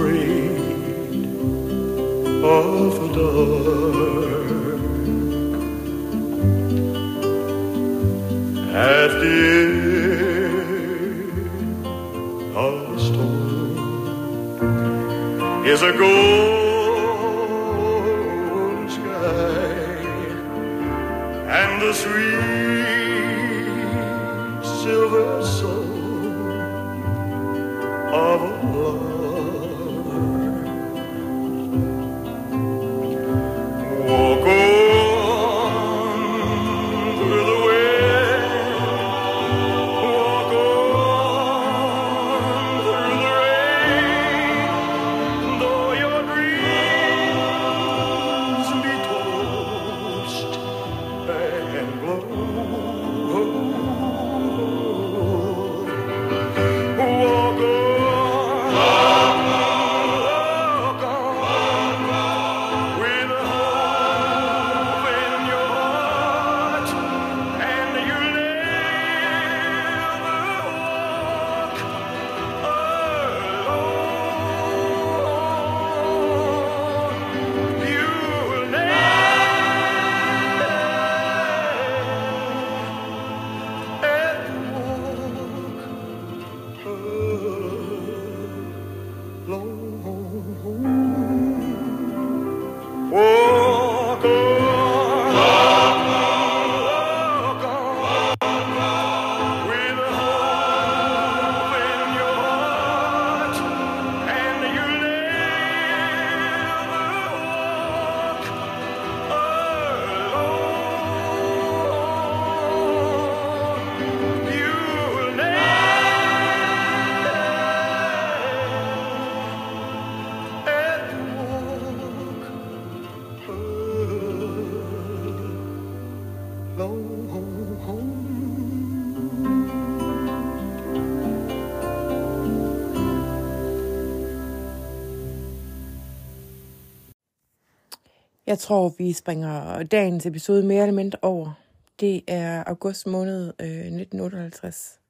afraid of the dark. At the end of the storm is a golden sky and the sweet silver soul Lord. Jeg tror, vi springer dagens episode mere eller mindre over. Det er august måned øh, 1958.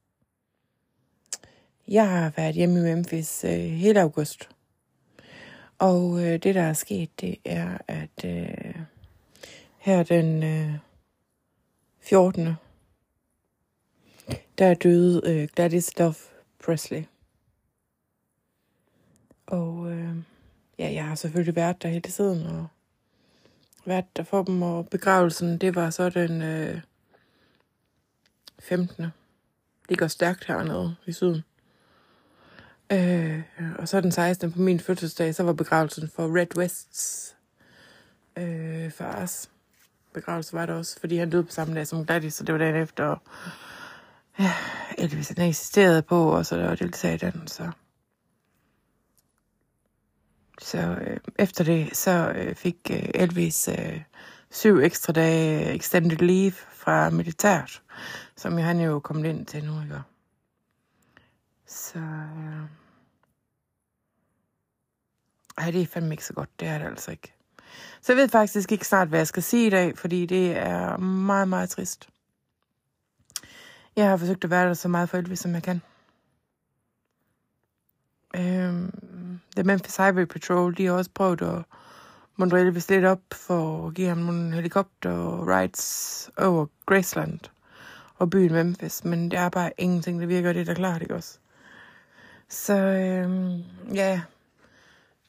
Jeg har været hjemme i Memphis øh, hele august. Og øh, det, der er sket, det er, at øh, her den øh, 14. Der døde øh, Gladys Love Presley. Og øh, ja, jeg har selvfølgelig været der hele tiden, og vært der for dem, og begravelsen, det var så den øh, 15. Det går stærkt hernede i syden. Øh, og så den 16. på min fødselsdag, så var begravelsen for Red Wests øh, fars begravelse var det også, fordi han døde på samme dag som Gladys, så det var dagen efter. Og, ja, Elvis han eksisterede på, og så der var deltaget i den, så... Så øh, efter det, så øh, fik øh, Elvis øh, syv ekstra dage extended leave fra militæret, som jo han jo kommet ind til nu, ikke? Så... Øh, ej, det er fandme ikke så godt. Det er det altså ikke. Så jeg ved faktisk ikke snart, hvad jeg skal sige i dag, fordi det er meget, meget trist. Jeg har forsøgt at være der så meget for Elvis, som jeg kan. Øhm, The Memphis Highway Patrol, de har også prøvet at mundre Elvis lidt op for at give ham nogle helikopter-rides over Graceland og byen Memphis, men det er bare ingenting, der virker, det er da klart, ikke også? Så øhm, ja,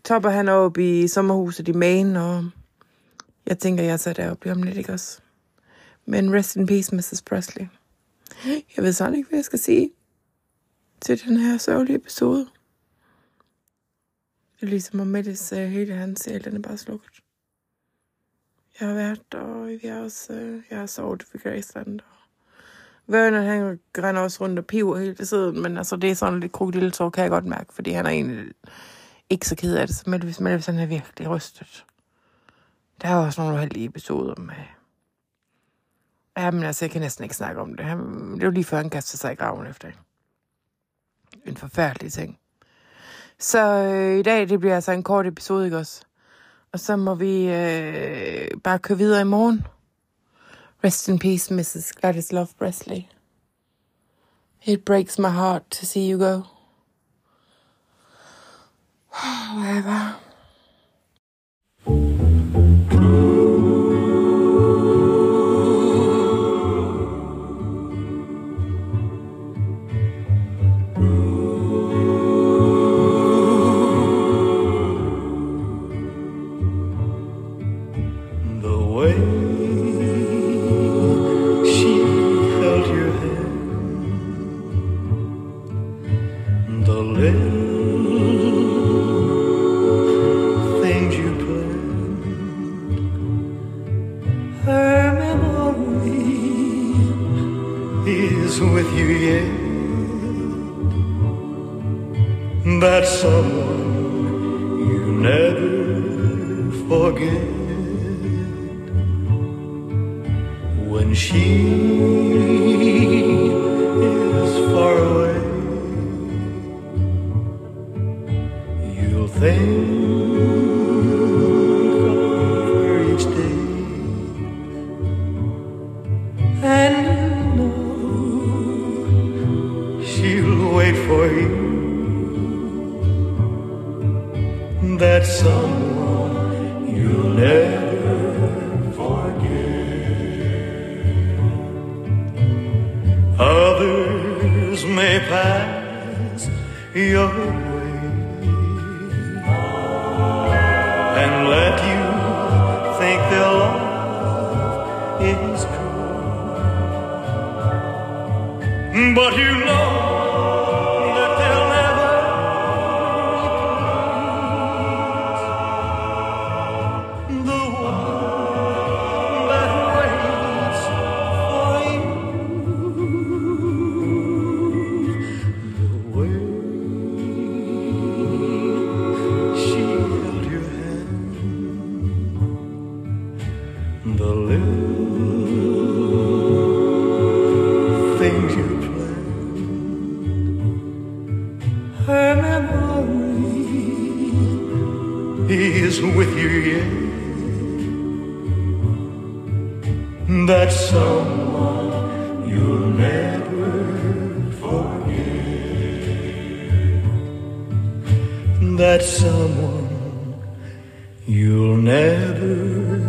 topper han op i sommerhuset i Maine, og jeg tænker, jeg tager deroppe om lidt, ikke også? Men rest in peace, Mrs. Presley. Jeg ved sådan ikke, hvad jeg skal sige til den her sørgelige episode. Ligesom og Mettes uh, øh, hele hans sjæl, den er bare slukket. Jeg har været, der, og vi har også, uh, jeg har sovet ved Graceland, og Vernon, han grænder også rundt og piver hele tiden, men altså, det er sådan lidt krokodilletår, kan jeg godt mærke, fordi han er egentlig ikke så ked af det, som så Melvis, Melvis, han er virkelig rystet. Der er også nogle uheldige episoder med... Ja, men altså, jeg kan næsten ikke snakke om det. Han, det var lige før, han kastede sig i graven efter det. En forfærdelig ting. Så øh, i dag, det bliver altså en kort episode, ikke også? Og så må vi øh, bare køre videre i morgen. Rest in peace, Mrs. Gladys Love Presley. It breaks my heart to see you go. Whatever. You yet. That someone you never forget when she someone you'll never forget. Others may pass your way and let you think their love is true. But you know That someone you'll never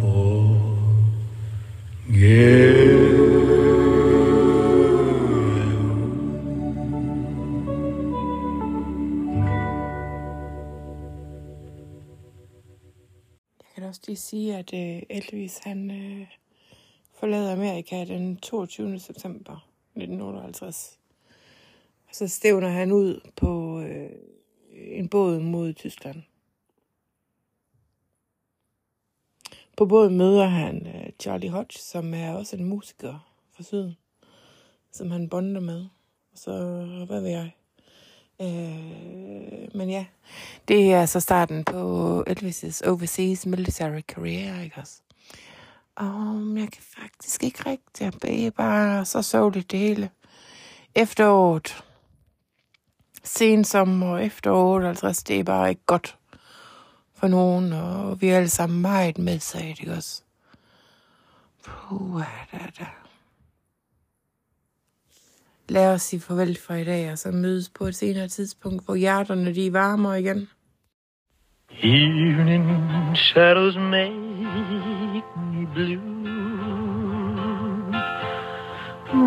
forget. Jeg kan også lige sige, at øh, Elvis han øh, forlader Amerika den 22. september 1958. Og så stævner han ud på øh, en båd mod Tyskland. På båden møder han øh, Charlie Hodge, som er også en musiker fra syden, som han bonder med. Og så, hvad ved jeg? Øh, men ja, det er så starten på Elvis' overseas military career, ikke også? Og jeg kan faktisk ikke rigtig, Jeg er bare så så det hele. Efteråret, sen sommer, efter 50, det er bare ikke godt for nogen, og vi er alle sammen meget medsaget, ikke også? Puh, da, da. Lad os sige farvel for i dag, og så mødes på et senere tidspunkt, hvor hjerterne de er varmere igen. Evening shadows make me blue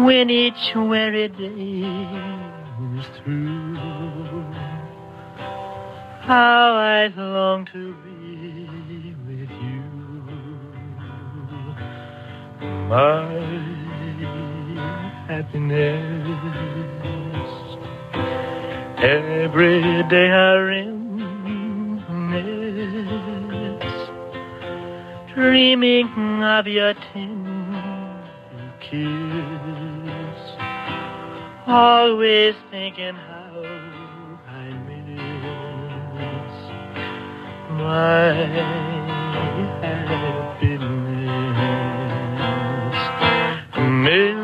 when each weary day is through. How I long to be with you, my happiness. Every day I reminisce, dreaming of your tender kiss. Always thinking how I miss my happiness. Million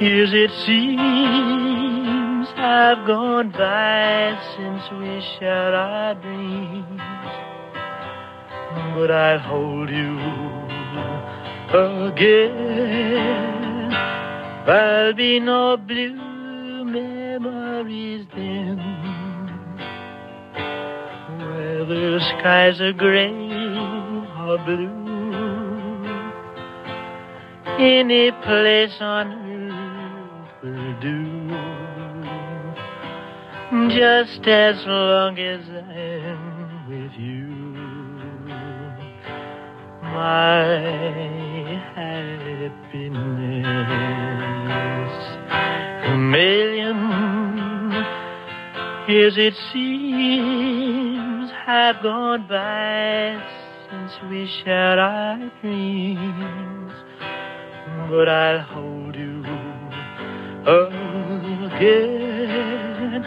years it seems have gone by since we shared our dreams. but I'll hold you again. There'll be no blue memories then. Whether skies are gray or blue, any place on earth will do. Just as long as I'm with you my happiness. Million years it seems have gone by since we shared our dreams, but I'll hold you again.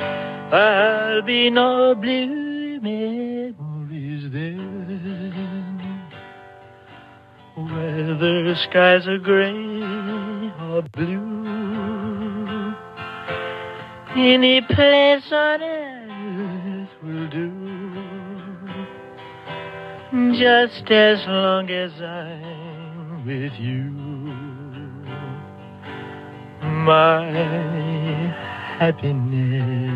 I'll be no blue memories then. Whether skies are gray or blue, any place on earth will do. Just as long as I'm with you, my happiness.